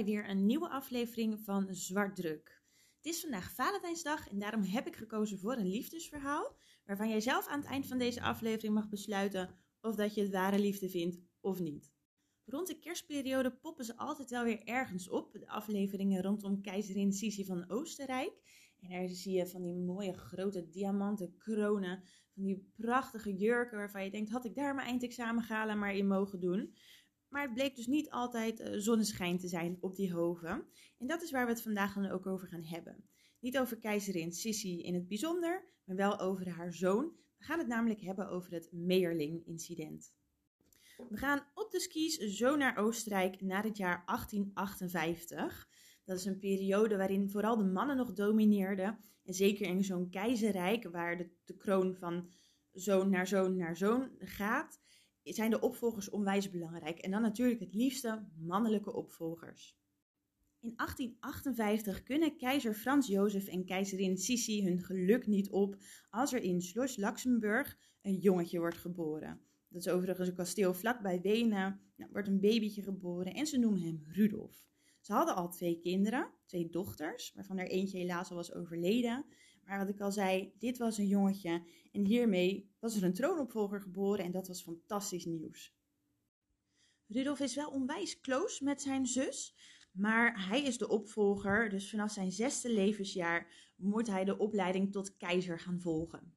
weer een nieuwe aflevering van Zwart Druk. Het is vandaag Valentijnsdag en daarom heb ik gekozen voor een liefdesverhaal, waarvan jij zelf aan het eind van deze aflevering mag besluiten of dat je het ware liefde vindt of niet. Rond de kerstperiode poppen ze altijd wel weer ergens op, de afleveringen rondom keizerin Sisi van Oostenrijk. En daar zie je van die mooie grote diamanten kronen, van die prachtige jurken waarvan je denkt, had ik daar mijn eindexamen gala maar in mogen doen. Maar het bleek dus niet altijd uh, zonneschijn te zijn op die hoven. En dat is waar we het vandaag dan ook over gaan hebben. Niet over keizerin Sissi in het bijzonder, maar wel over haar zoon. We gaan het namelijk hebben over het Meerling-incident. We gaan op de skis zo naar Oostenrijk naar het jaar 1858. Dat is een periode waarin vooral de mannen nog domineerden. En zeker in zo'n keizerrijk, waar de, de kroon van zoon naar zoon naar zoon gaat, zijn de opvolgers onwijs belangrijk. En dan natuurlijk het liefste mannelijke opvolgers. In 1858 kunnen keizer Frans Jozef en keizerin Sissi hun geluk niet op als er in Schloss Luxemburg een jongetje wordt geboren. Dat is overigens een kasteel vlakbij Wenen. Nou, wordt een babytje geboren en ze noemen hem Rudolf. Ze hadden al twee kinderen, twee dochters, waarvan er eentje helaas al was overleden. Maar wat ik al zei, dit was een jongetje en hiermee was er een troonopvolger geboren en dat was fantastisch nieuws. Rudolf is wel onwijs close met zijn zus, maar hij is de opvolger, dus vanaf zijn zesde levensjaar moet hij de opleiding tot keizer gaan volgen.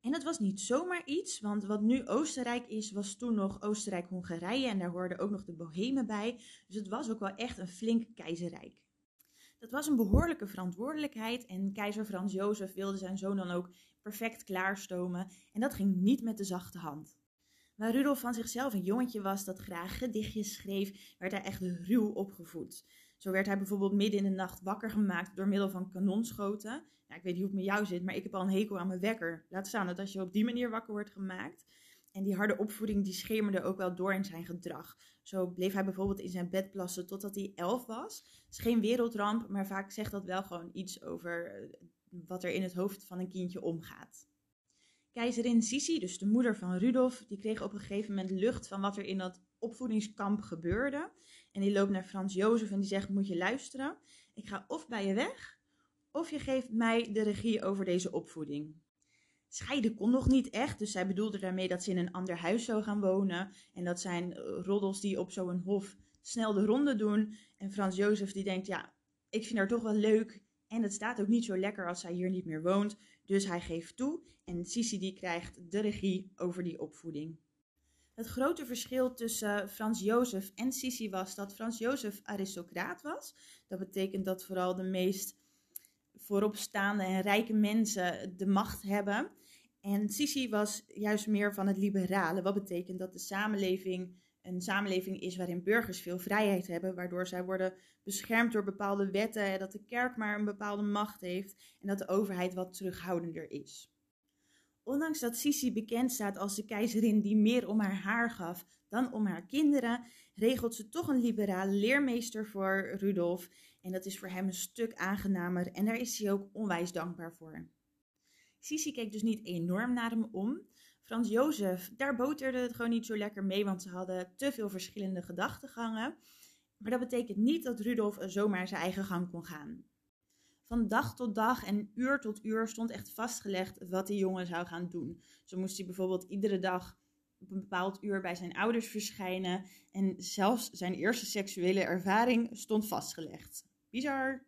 En dat was niet zomaar iets, want wat nu Oostenrijk is, was toen nog Oostenrijk-Hongarije en daar hoorden ook nog de Bohemen bij. Dus het was ook wel echt een flink keizerrijk. Dat was een behoorlijke verantwoordelijkheid en keizer Frans Jozef wilde zijn zoon dan ook perfect klaarstomen en dat ging niet met de zachte hand. Waar Rudolf van zichzelf een jongetje was dat graag gedichtjes schreef, werd hij echt ruw opgevoed. Zo werd hij bijvoorbeeld midden in de nacht wakker gemaakt door middel van kanonschoten. ik weet niet hoe het met jou zit, maar ik heb al een hekel aan mijn wekker. Laat staan dat als je op die manier wakker wordt gemaakt. En die harde opvoeding die schemerde ook wel door in zijn gedrag. Zo bleef hij bijvoorbeeld in zijn bed plassen totdat hij elf was. Het is geen wereldramp, maar vaak zegt dat wel gewoon iets over eh, wat er in het hoofd van een kindje omgaat. Keizerin Sisi, dus de moeder van Rudolf, die kreeg op een gegeven moment lucht van wat er in dat opvoedingskamp gebeurde. En die loopt naar Frans Jozef en die zegt, moet je luisteren, ik ga of bij je weg, of je geeft mij de regie over deze opvoeding. Scheiden kon nog niet echt, dus zij bedoelde daarmee dat ze in een ander huis zou gaan wonen. En dat zijn eh, roddels die op zo'n hof snel de ronde doen. En Frans Jozef die denkt, ja, ik vind haar toch wel leuk. En het staat ook niet zo lekker als zij hier niet meer woont. Dus hij geeft toe en Sisi die krijgt de regie over die opvoeding. Het grote verschil tussen Frans Jozef en Sisi was dat Frans Jozef aristocraat was. Dat betekent dat vooral de meest vooropstaande en rijke mensen de macht hebben. En Sisi was juist meer van het liberale. Wat betekent dat de samenleving een samenleving is waarin burgers veel vrijheid hebben, waardoor zij worden beschermd door bepaalde wetten, en dat de kerk maar een bepaalde macht heeft en dat de overheid wat terughoudender is. Ondanks dat Sisi bekend staat als de keizerin die meer om haar haar gaf dan om haar kinderen, regelt ze toch een liberale leermeester voor Rudolf. En dat is voor hem een stuk aangenamer en daar is hij ook onwijs dankbaar voor. Sisi keek dus niet enorm naar hem om. Frans Jozef, daar boterde het gewoon niet zo lekker mee, want ze hadden te veel verschillende gedachtegangen. Maar dat betekent niet dat Rudolf zomaar zijn eigen gang kon gaan. Van dag tot dag en uur tot uur stond echt vastgelegd wat die jongen zou gaan doen. Zo moest hij bijvoorbeeld iedere dag op een bepaald uur bij zijn ouders verschijnen. En zelfs zijn eerste seksuele ervaring stond vastgelegd. Bizar.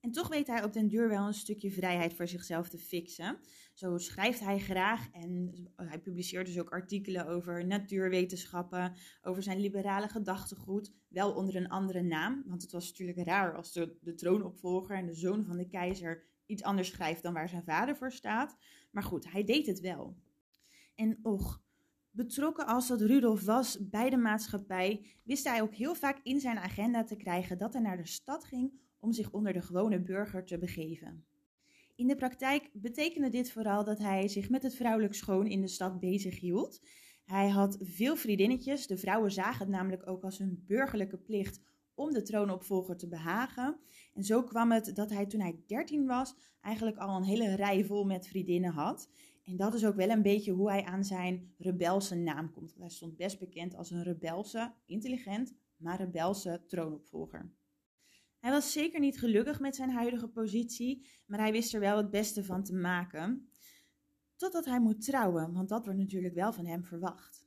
En toch weet hij op den duur wel een stukje vrijheid voor zichzelf te fixen. Zo schrijft hij graag en hij publiceert dus ook artikelen over natuurwetenschappen, over zijn liberale gedachtegoed, wel onder een andere naam. Want het was natuurlijk raar als de, de troonopvolger en de zoon van de keizer iets anders schrijft dan waar zijn vader voor staat. Maar goed, hij deed het wel. En och, betrokken als dat Rudolf was bij de maatschappij, wist hij ook heel vaak in zijn agenda te krijgen dat hij naar de stad ging om zich onder de gewone burger te begeven. In de praktijk betekende dit vooral dat hij zich met het vrouwelijk schoon in de stad bezig hield. Hij had veel vriendinnetjes, de vrouwen zagen het namelijk ook als hun burgerlijke plicht om de troonopvolger te behagen. En zo kwam het dat hij toen hij 13 was eigenlijk al een hele rij vol met vriendinnen had. En dat is ook wel een beetje hoe hij aan zijn rebelse naam komt. hij stond best bekend als een rebelse, intelligent, maar rebelse troonopvolger. Hij was zeker niet gelukkig met zijn huidige positie, maar hij wist er wel het beste van te maken. Totdat hij moet trouwen, want dat wordt natuurlijk wel van hem verwacht.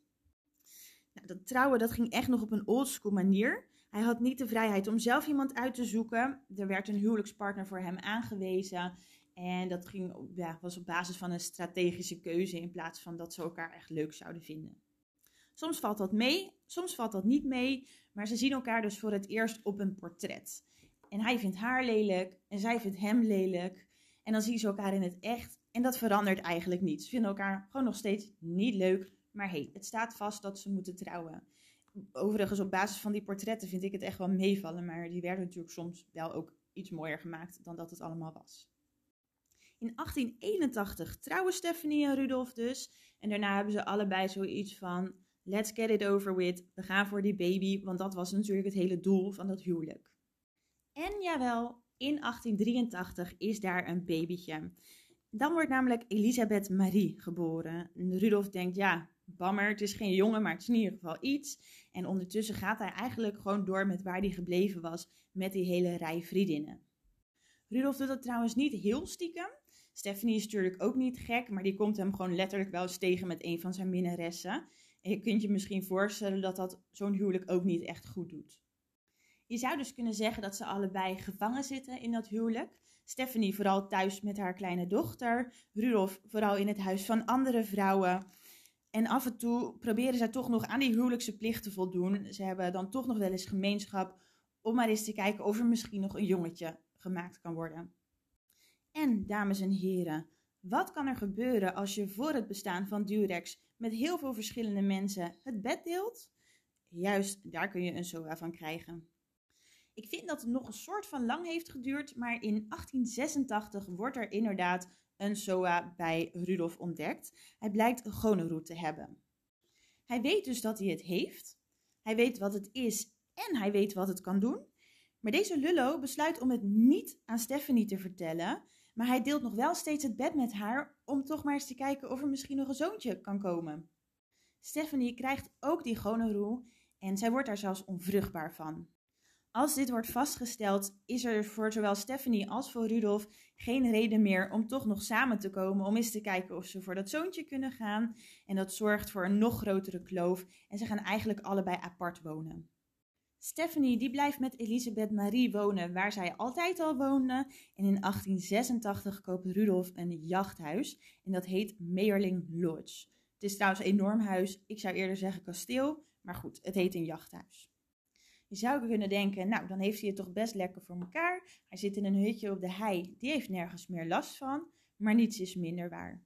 Nou, dat trouwen dat ging echt nog op een oldschool manier. Hij had niet de vrijheid om zelf iemand uit te zoeken. Er werd een huwelijkspartner voor hem aangewezen. En dat ging, ja, was op basis van een strategische keuze in plaats van dat ze elkaar echt leuk zouden vinden. Soms valt dat mee, soms valt dat niet mee, maar ze zien elkaar dus voor het eerst op een portret. En hij vindt haar lelijk en zij vindt hem lelijk. En dan zien ze elkaar in het echt en dat verandert eigenlijk niet. Ze vinden elkaar gewoon nog steeds niet leuk, maar hey, het staat vast dat ze moeten trouwen. Overigens, op basis van die portretten vind ik het echt wel meevallen, maar die werden natuurlijk soms wel ook iets mooier gemaakt dan dat het allemaal was. In 1881 trouwen Stephanie en Rudolf dus. En daarna hebben ze allebei zoiets van: let's get it over with. We gaan voor die baby, want dat was natuurlijk het hele doel van dat huwelijk. En jawel, in 1883 is daar een babytje. Dan wordt namelijk Elisabeth Marie geboren. Rudolf denkt: ja, bammer, het is geen jongen, maar het is in ieder geval iets. En ondertussen gaat hij eigenlijk gewoon door met waar hij gebleven was met die hele rij vriendinnen. Rudolf doet dat trouwens niet heel stiekem. Stephanie is natuurlijk ook niet gek, maar die komt hem gewoon letterlijk wel eens tegen met een van zijn minnaressen. En je kunt je misschien voorstellen dat dat zo'n huwelijk ook niet echt goed doet. Je zou dus kunnen zeggen dat ze allebei gevangen zitten in dat huwelijk. Stephanie vooral thuis met haar kleine dochter, Rudolf vooral in het huis van andere vrouwen. En af en toe proberen zij toch nog aan die huwelijkse plicht te voldoen. Ze hebben dan toch nog wel eens gemeenschap om maar eens te kijken of er misschien nog een jongetje gemaakt kan worden. En, dames en heren, wat kan er gebeuren als je voor het bestaan van Durex met heel veel verschillende mensen het bed deelt? Juist, daar kun je een SOA van krijgen. Ik vind dat het nog een soort van lang heeft geduurd, maar in 1886 wordt er inderdaad een SOA bij Rudolf ontdekt. Hij blijkt een te hebben. Hij weet dus dat hij het heeft. Hij weet wat het is en hij weet wat het kan doen. Maar deze Lullo besluit om het niet aan Stephanie te vertellen, maar hij deelt nog wel steeds het bed met haar om toch maar eens te kijken of er misschien nog een zoontje kan komen. Stephanie krijgt ook die gonorroe en zij wordt daar zelfs onvruchtbaar van. Als dit wordt vastgesteld, is er voor zowel Stephanie als voor Rudolf geen reden meer om toch nog samen te komen om eens te kijken of ze voor dat zoontje kunnen gaan. En dat zorgt voor een nog grotere kloof en ze gaan eigenlijk allebei apart wonen. Stephanie die blijft met Elisabeth Marie wonen waar zij altijd al woonde. En in 1886 koopt Rudolf een jachthuis en dat heet Meerling Lodge. Het is trouwens een enorm huis, ik zou eerder zeggen kasteel, maar goed, het heet een jachthuis. Je zou kunnen denken, nou dan heeft hij het toch best lekker voor elkaar. Hij zit in een hutje op de hei, die heeft nergens meer last van, maar niets is minder waar.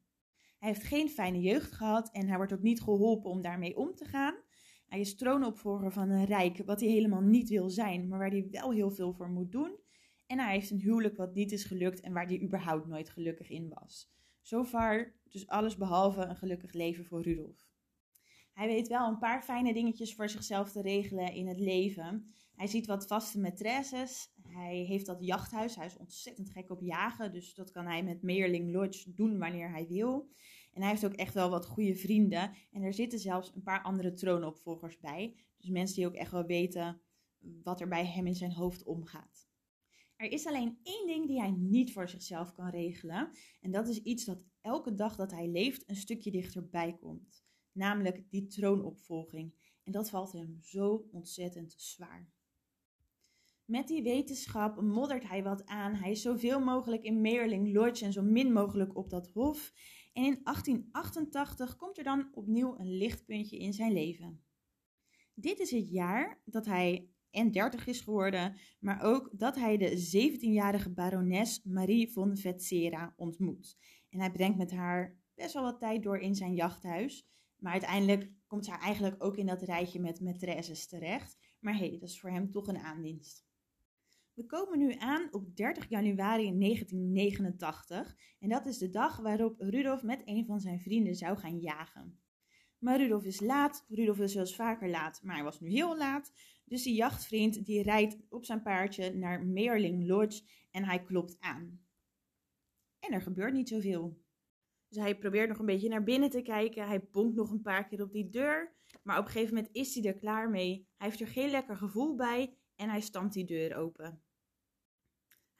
Hij heeft geen fijne jeugd gehad en hij wordt ook niet geholpen om daarmee om te gaan. Hij is troonopvolger van een rijk wat hij helemaal niet wil zijn, maar waar hij wel heel veel voor moet doen. En hij heeft een huwelijk wat niet is gelukt en waar hij überhaupt nooit gelukkig in was. Zover dus alles behalve een gelukkig leven voor Rudolf. Hij weet wel een paar fijne dingetjes voor zichzelf te regelen in het leven. Hij ziet wat vaste maîtresses. Hij heeft dat jachthuis. Hij is ontzettend gek op jagen. Dus dat kan hij met Meerling Lodge doen wanneer hij wil. En hij heeft ook echt wel wat goede vrienden. En er zitten zelfs een paar andere troonopvolgers bij. Dus mensen die ook echt wel weten wat er bij hem in zijn hoofd omgaat. Er is alleen één ding die hij niet voor zichzelf kan regelen. En dat is iets dat elke dag dat hij leeft een stukje dichterbij komt. Namelijk die troonopvolging. En dat valt hem zo ontzettend zwaar. Met die wetenschap moddert hij wat aan. Hij is zoveel mogelijk in Meerling Lodge en zo min mogelijk op dat hof. En in 1888 komt er dan opnieuw een lichtpuntje in zijn leven. Dit is het jaar dat hij en 30 is geworden, maar ook dat hij de 17-jarige barones Marie von Vetsera ontmoet. En hij brengt met haar best wel wat tijd door in zijn jachthuis. Maar uiteindelijk komt zij eigenlijk ook in dat rijtje met maîtresses terecht. Maar hé, hey, dat is voor hem toch een aanwinst. We komen nu aan op 30 januari 1989 en dat is de dag waarop Rudolf met een van zijn vrienden zou gaan jagen. Maar Rudolf is laat, Rudolf is eens vaker laat, maar hij was nu heel laat. Dus die jachtvriend die rijdt op zijn paardje naar Meerling Lodge en hij klopt aan. En er gebeurt niet zoveel. Dus hij probeert nog een beetje naar binnen te kijken. Hij bonkt nog een paar keer op die deur. Maar op een gegeven moment is hij er klaar mee. Hij heeft er geen lekker gevoel bij en hij stampt die deur open.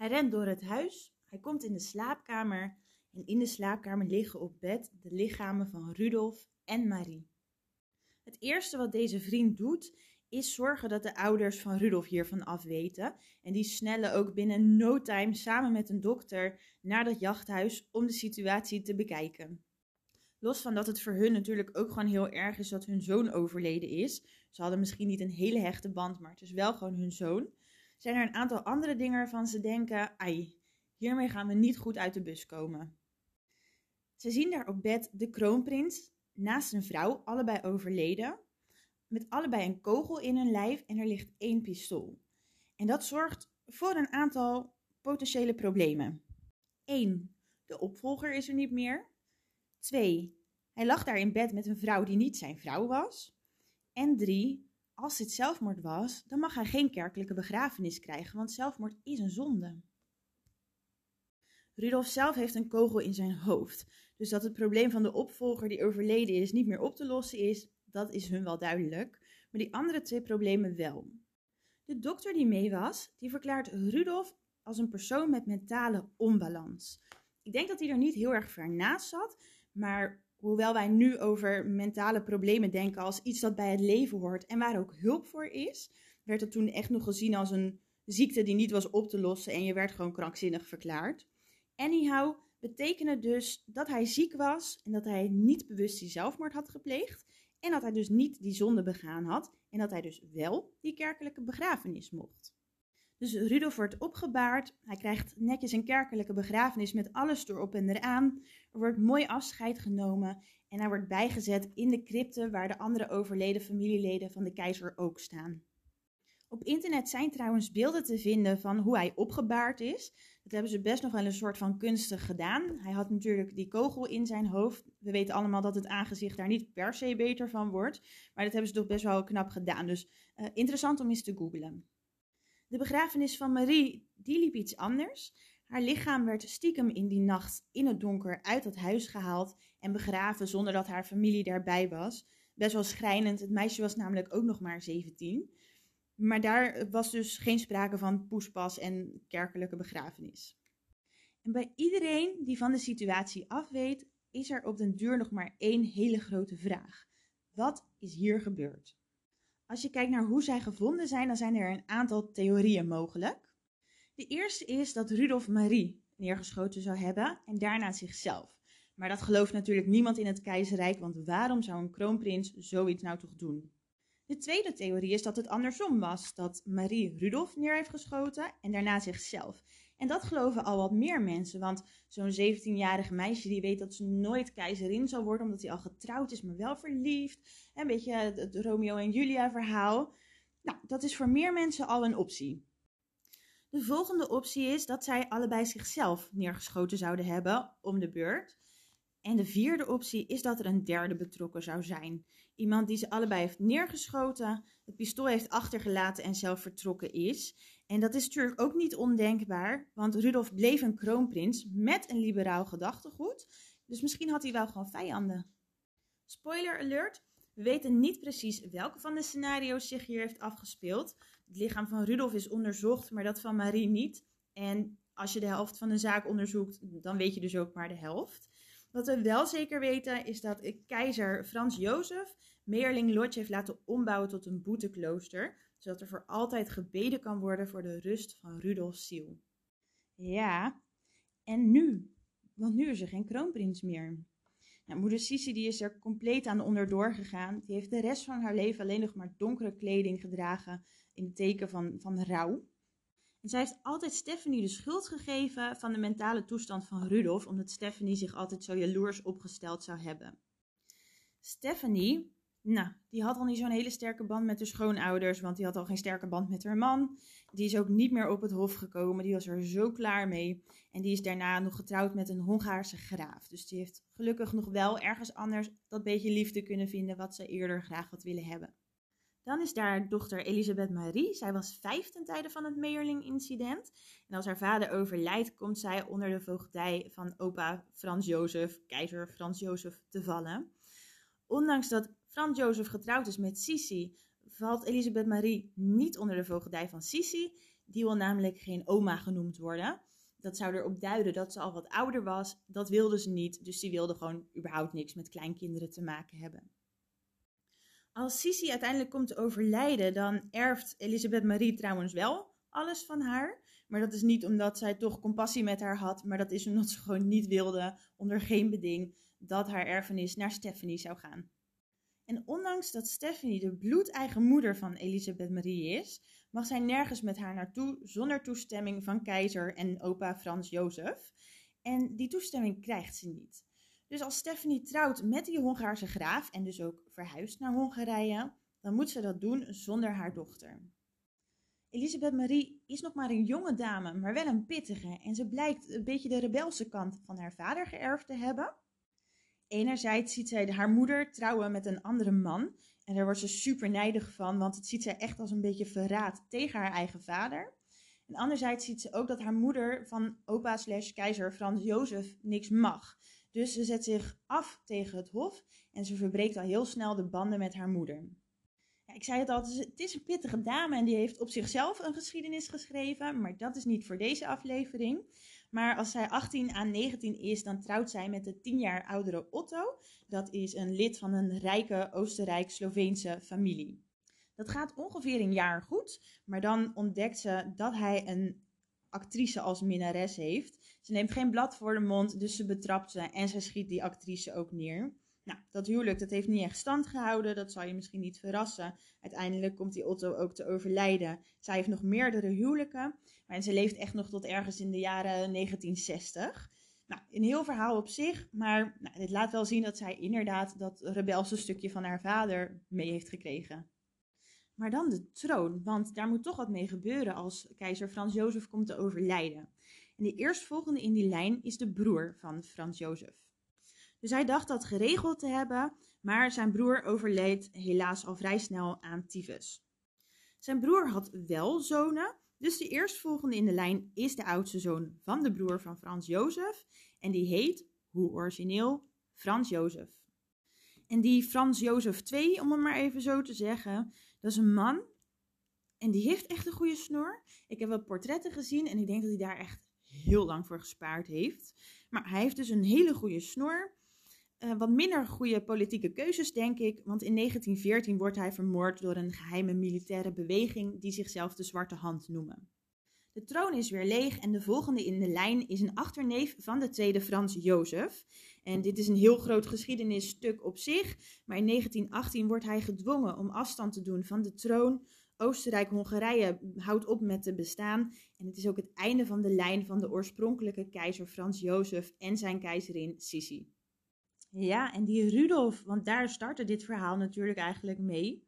Hij rent door het huis. Hij komt in de slaapkamer. En in de slaapkamer liggen op bed de lichamen van Rudolf en Marie. Het eerste wat deze vriend doet, is zorgen dat de ouders van Rudolf hiervan afweten. En die snellen ook binnen no time samen met een dokter naar dat jachthuis om de situatie te bekijken. Los van dat het voor hun natuurlijk ook gewoon heel erg is dat hun zoon overleden is. Ze hadden misschien niet een hele hechte band, maar het is wel gewoon hun zoon. Zijn er een aantal andere dingen waarvan ze denken: ai, hiermee gaan we niet goed uit de bus komen. Ze zien daar op bed de kroonprins naast een vrouw, allebei overleden, met allebei een kogel in hun lijf en er ligt één pistool. En dat zorgt voor een aantal potentiële problemen. 1. De opvolger is er niet meer. 2. Hij lag daar in bed met een vrouw die niet zijn vrouw was. En 3. Als dit zelfmoord was, dan mag hij geen kerkelijke begrafenis krijgen, want zelfmoord is een zonde. Rudolf zelf heeft een kogel in zijn hoofd. Dus dat het probleem van de opvolger die overleden is niet meer op te lossen is, dat is hun wel duidelijk. Maar die andere twee problemen wel. De dokter die mee was, die verklaart Rudolf als een persoon met mentale onbalans. Ik denk dat hij er niet heel erg ver naast zat, maar hoewel wij nu over mentale problemen denken als iets dat bij het leven hoort en waar ook hulp voor is, werd het toen echt nog gezien als een ziekte die niet was op te lossen en je werd gewoon krankzinnig verklaard. Anyhow, betekende dus dat hij ziek was en dat hij niet bewust die zelfmoord had gepleegd. En dat hij dus niet die zonde begaan had en dat hij dus wel die kerkelijke begrafenis mocht. Dus Rudolf wordt opgebaard, hij krijgt netjes een kerkelijke begrafenis met alles erop en eraan. Er wordt mooi afscheid genomen en hij wordt bijgezet in de crypte waar de andere overleden familieleden van de keizer ook staan. Op internet zijn trouwens beelden te vinden van hoe hij opgebaard is. Dat hebben ze best nog wel een soort van kunstig gedaan. Hij had natuurlijk die kogel in zijn hoofd. We weten allemaal dat het aangezicht daar niet per se beter van wordt. Maar dat hebben ze toch best wel knap gedaan. Dus uh, interessant om eens te googlen. De begrafenis van Marie, die liep iets anders. Haar lichaam werd stiekem in die nacht in het donker uit het huis gehaald en begraven zonder dat haar familie daarbij was. Best wel schrijnend. Het meisje was namelijk ook nog maar 17. Maar daar was dus geen sprake van poespas en kerkelijke begrafenis. En bij iedereen die van de situatie afweet, is er op den duur nog maar één hele grote vraag. Wat is hier gebeurd? Als je kijkt naar hoe zij gevonden zijn, dan zijn er een aantal theorieën mogelijk. De eerste is dat Rudolf Marie neergeschoten zou hebben en daarna zichzelf. Maar dat gelooft natuurlijk niemand in het keizerrijk, want waarom zou een kroonprins zoiets nou toch doen? De tweede theorie is dat het andersom was, dat Marie Rudolf neer heeft geschoten en daarna zichzelf. En dat geloven al wat meer mensen, want zo'n 17-jarig meisje die weet dat ze nooit keizerin zal worden omdat hij al getrouwd is, maar wel verliefd. Een beetje het Romeo en Julia verhaal. Nou, dat is voor meer mensen al een optie. De volgende optie is dat zij allebei zichzelf neergeschoten zouden hebben om de beurt. En de vierde optie is dat er een derde betrokken zou zijn. Iemand die ze allebei heeft neergeschoten, het pistool heeft achtergelaten en zelf vertrokken is. En dat is natuurlijk ook niet ondenkbaar, want Rudolf bleef een kroonprins met een liberaal gedachtegoed. Dus misschien had hij wel gewoon vijanden. Spoiler alert, we weten niet precies welke van de scenario's zich hier heeft afgespeeld. Het lichaam van Rudolf is onderzocht, maar dat van Marie niet. En als je de helft van een zaak onderzoekt, dan weet je dus ook maar de helft. Wat we wel zeker weten is dat keizer Frans Jozef Meerling Lodge heeft laten ombouwen tot een boeteklooster, zodat er voor altijd gebeden kan worden voor de rust van Rudolfs ziel. Ja, en nu? Want nu is er geen kroonprins meer. Nou, moeder Sisi die is er compleet aan onderdoor gegaan. Die heeft de rest van haar leven alleen nog maar donkere kleding gedragen in het teken van, van rouw. En zij heeft altijd Stephanie de schuld gegeven van de mentale toestand van Rudolf, omdat Stephanie zich altijd zo jaloers opgesteld zou hebben. Stephanie, nou, die had al niet zo'n hele sterke band met haar schoonouders, want die had al geen sterke band met haar man. Die is ook niet meer op het hof gekomen, die was er zo klaar mee. En die is daarna nog getrouwd met een Hongaarse graaf. Dus die heeft gelukkig nog wel ergens anders dat beetje liefde kunnen vinden wat ze eerder graag had willen hebben. Dan is daar dochter Elisabeth Marie. Zij was vijf ten tijde van het Meerling-incident. En als haar vader overlijdt, komt zij onder de voogdij van opa Frans Jozef, keizer Frans Jozef, te vallen. Ondanks dat Frans Jozef getrouwd is met Sisi, valt Elisabeth Marie niet onder de voogdij van Sisi. Die wil namelijk geen oma genoemd worden. Dat zou erop duiden dat ze al wat ouder was. Dat wilde ze niet, dus die wilde gewoon überhaupt niks met kleinkinderen te maken hebben. Als Sisi uiteindelijk komt te overlijden, dan erft Elisabeth Marie trouwens wel alles van haar. Maar dat is niet omdat zij toch compassie met haar had, maar dat is omdat ze gewoon niet wilde, onder geen beding, dat haar erfenis naar Stephanie zou gaan. En ondanks dat Stephanie de bloedeigen moeder van Elisabeth Marie is, mag zij nergens met haar naartoe zonder toestemming van keizer en opa Frans Jozef. En die toestemming krijgt ze niet. Dus als Stephanie trouwt met die Hongaarse graaf en dus ook verhuist naar Hongarije, dan moet ze dat doen zonder haar dochter. Elisabeth Marie is nog maar een jonge dame, maar wel een pittige en ze blijkt een beetje de rebelse kant van haar vader geërfd te hebben. Enerzijds ziet zij haar moeder trouwen met een andere man en daar wordt ze super nijdig van, want het ziet zij echt als een beetje verraad tegen haar eigen vader. En anderzijds ziet ze ook dat haar moeder van opa slash keizer Frans Jozef niks mag. Dus ze zet zich af tegen het hof en ze verbreekt al heel snel de banden met haar moeder. Ja, ik zei het al, het is een pittige dame en die heeft op zichzelf een geschiedenis geschreven, maar dat is niet voor deze aflevering. Maar als zij 18 aan 19 is, dan trouwt zij met de 10 jaar oudere Otto. Dat is een lid van een rijke Oostenrijk-Sloveense familie. Dat gaat ongeveer een jaar goed, maar dan ontdekt ze dat hij een actrice als minnares heeft. Ze neemt geen blad voor de mond, dus ze betrapt ze en ze schiet die actrice ook neer. Nou, dat huwelijk dat heeft niet echt stand gehouden, dat zal je misschien niet verrassen. Uiteindelijk komt die Otto ook te overlijden. Zij heeft nog meerdere huwelijken, maar ze leeft echt nog tot ergens in de jaren 1960. Nou, een heel verhaal op zich, maar nou, dit laat wel zien dat zij inderdaad dat rebelse stukje van haar vader mee heeft gekregen. Maar dan de troon, want daar moet toch wat mee gebeuren als keizer Frans Jozef komt te overlijden. En de eerstvolgende in die lijn is de broer van Frans Jozef. Dus hij dacht dat geregeld te hebben, maar zijn broer overleed helaas al vrij snel aan tyfus. Zijn broer had wel zonen, dus de eerstvolgende in de lijn is de oudste zoon van de broer van Frans Jozef. En die heet, hoe origineel, Frans Jozef. En die Frans Jozef II, om het maar even zo te zeggen, dat is een man en die heeft echt een goede snor. Ik heb wat portretten gezien en ik denk dat hij daar echt heel lang voor gespaard heeft. Maar hij heeft dus een hele goede snor. Uh, wat minder goede politieke keuzes, denk ik. Want in 1914 wordt hij vermoord door een geheime militaire beweging die zichzelf de Zwarte Hand noemen. De troon is weer leeg en de volgende in de lijn is een achterneef van de tweede Frans Jozef. En dit is een heel groot geschiedenisstuk op zich, maar in 1918 wordt hij gedwongen om afstand te doen van de troon. Oostenrijk-Hongarije houdt op met te bestaan en het is ook het einde van de lijn van de oorspronkelijke keizer Frans Jozef en zijn keizerin Sissi. Ja, en die Rudolf, want daar startte dit verhaal natuurlijk eigenlijk mee.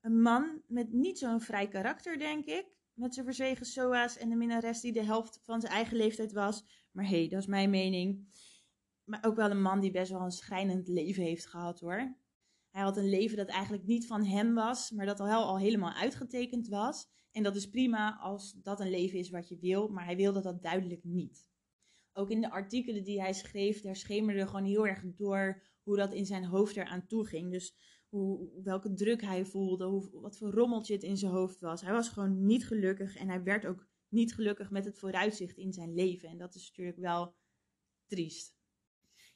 Een man met niet zo'n vrij karakter, denk ik. Met zijn verzwegen SOA's en de minnares die de helft van zijn eigen leeftijd was. Maar hé, hey, dat is mijn mening. Maar ook wel een man die best wel een schrijnend leven heeft gehad hoor. Hij had een leven dat eigenlijk niet van hem was, maar dat al, al helemaal uitgetekend was. En dat is prima als dat een leven is wat je wil, maar hij wilde dat duidelijk niet. Ook in de artikelen die hij schreef, daar schemerde gewoon heel erg door hoe dat in zijn hoofd eraan toe ging. Dus hoe, welke druk hij voelde, hoe, wat voor rommeltje het in zijn hoofd was. Hij was gewoon niet gelukkig en hij werd ook niet gelukkig met het vooruitzicht in zijn leven. En dat is natuurlijk wel triest.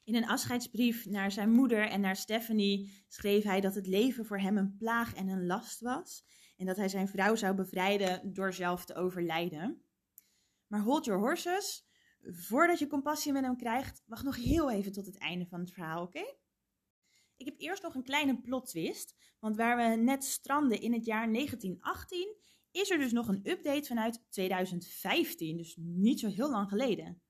In een afscheidsbrief naar zijn moeder en naar Stephanie schreef hij dat het leven voor hem een plaag en een last was. En dat hij zijn vrouw zou bevrijden door zelf te overlijden. Maar hold your horses. Voordat je compassie met hem krijgt, wacht nog heel even tot het einde van het verhaal, oké? Ik heb eerst nog een kleine plot twist, want waar we net stranden in het jaar 1918, is er dus nog een update vanuit 2015, dus niet zo heel lang geleden.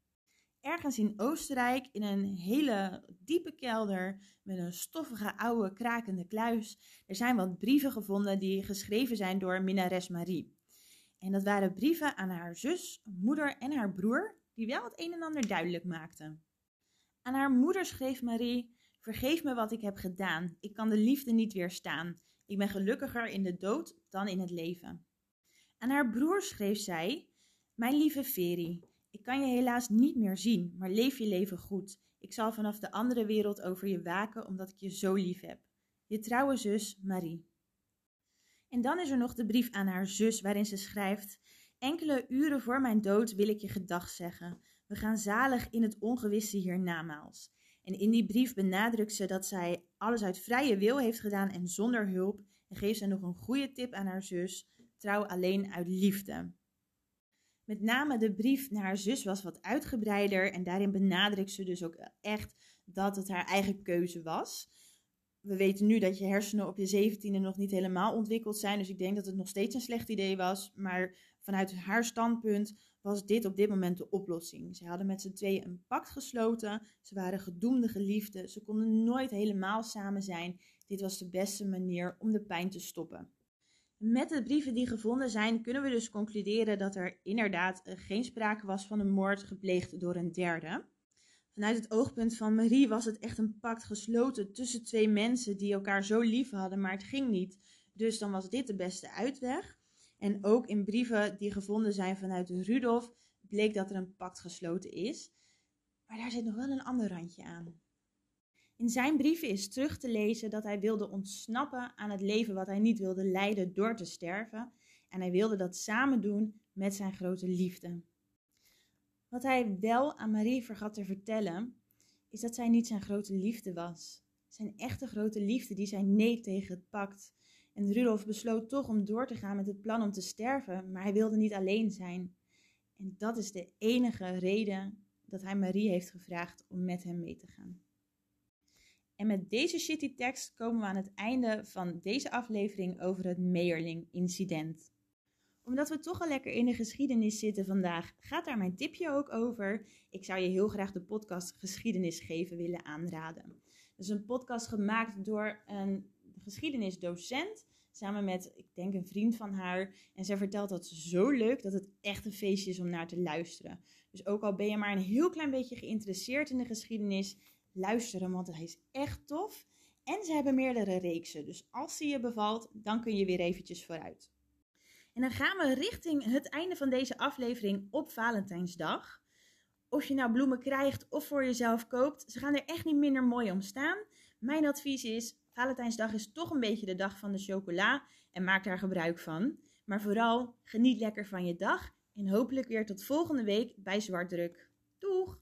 Ergens in Oostenrijk, in een hele diepe kelder met een stoffige oude krakende kluis, er zijn wat brieven gevonden die geschreven zijn door minnares Marie. En dat waren brieven aan haar zus, moeder en haar broer, die wel het een en ander duidelijk maakten. Aan haar moeder schreef Marie: Vergeef me wat ik heb gedaan. Ik kan de liefde niet weerstaan. Ik ben gelukkiger in de dood dan in het leven. Aan haar broer schreef zij: Mijn lieve Veri, ik kan je helaas niet meer zien, maar leef je leven goed. Ik zal vanaf de andere wereld over je waken, omdat ik je zo lief heb. Je trouwe zus Marie. En dan is er nog de brief aan haar zus, waarin ze schrijft: Enkele uren voor mijn dood wil ik je gedag zeggen. We gaan zalig in het ongewisse hiernamaals. En in die brief benadrukt ze dat zij alles uit vrije wil heeft gedaan en zonder hulp. En geeft ze nog een goede tip aan haar zus: trouw alleen uit liefde. Met name de brief naar haar zus was wat uitgebreider en daarin benadrukt ze dus ook echt dat het haar eigen keuze was. We weten nu dat je hersenen op je zeventiende nog niet helemaal ontwikkeld zijn, dus ik denk dat het nog steeds een slecht idee was. Maar vanuit haar standpunt was dit op dit moment de oplossing. Ze hadden met z'n tweeën een pact gesloten, ze waren gedoemde geliefden, ze konden nooit helemaal samen zijn. Dit was de beste manier om de pijn te stoppen. Met de brieven die gevonden zijn, kunnen we dus concluderen dat er inderdaad eh, geen sprake was van een moord gepleegd door een derde. Vanuit het oogpunt van Marie was het echt een pact gesloten tussen twee mensen die elkaar zo lief hadden, maar het ging niet. Dus dan was dit de beste uitweg. En ook in brieven die gevonden zijn vanuit Rudolf bleek dat er een pact gesloten is. Maar daar zit nog wel een ander randje aan. In zijn brieven is terug te lezen dat hij wilde ontsnappen aan het leven wat hij niet wilde leiden door te sterven. En hij wilde dat samen doen met zijn grote liefde. Wat hij wel aan Marie vergat te vertellen, is dat zij niet zijn grote liefde was. Zijn echte grote liefde die zei nee tegen het pact. En Rudolf besloot toch om door te gaan met het plan om te sterven, maar hij wilde niet alleen zijn. En dat is de enige reden dat hij Marie heeft gevraagd om met hem mee te gaan. En met deze shitty tekst komen we aan het einde van deze aflevering over het Meerling-incident. Omdat we toch al lekker in de geschiedenis zitten vandaag, gaat daar mijn tipje ook over. Ik zou je heel graag de podcast Geschiedenis geven willen aanraden. Dat is een podcast gemaakt door een geschiedenisdocent samen met, ik denk, een vriend van haar. En zij vertelt dat zo leuk dat het echt een feestje is om naar te luisteren. Dus ook al ben je maar een heel klein beetje geïnteresseerd in de geschiedenis, luisteren, want hij is echt tof. En ze hebben meerdere reeksen, dus als die je bevalt, dan kun je weer eventjes vooruit. En dan gaan we richting het einde van deze aflevering op Valentijnsdag. Of je nou bloemen krijgt of voor jezelf koopt, ze gaan er echt niet minder mooi om staan. Mijn advies is, Valentijnsdag is toch een beetje de dag van de chocola en maak daar gebruik van. Maar vooral, geniet lekker van je dag en hopelijk weer tot volgende week bij Zwartdruk. Doeg!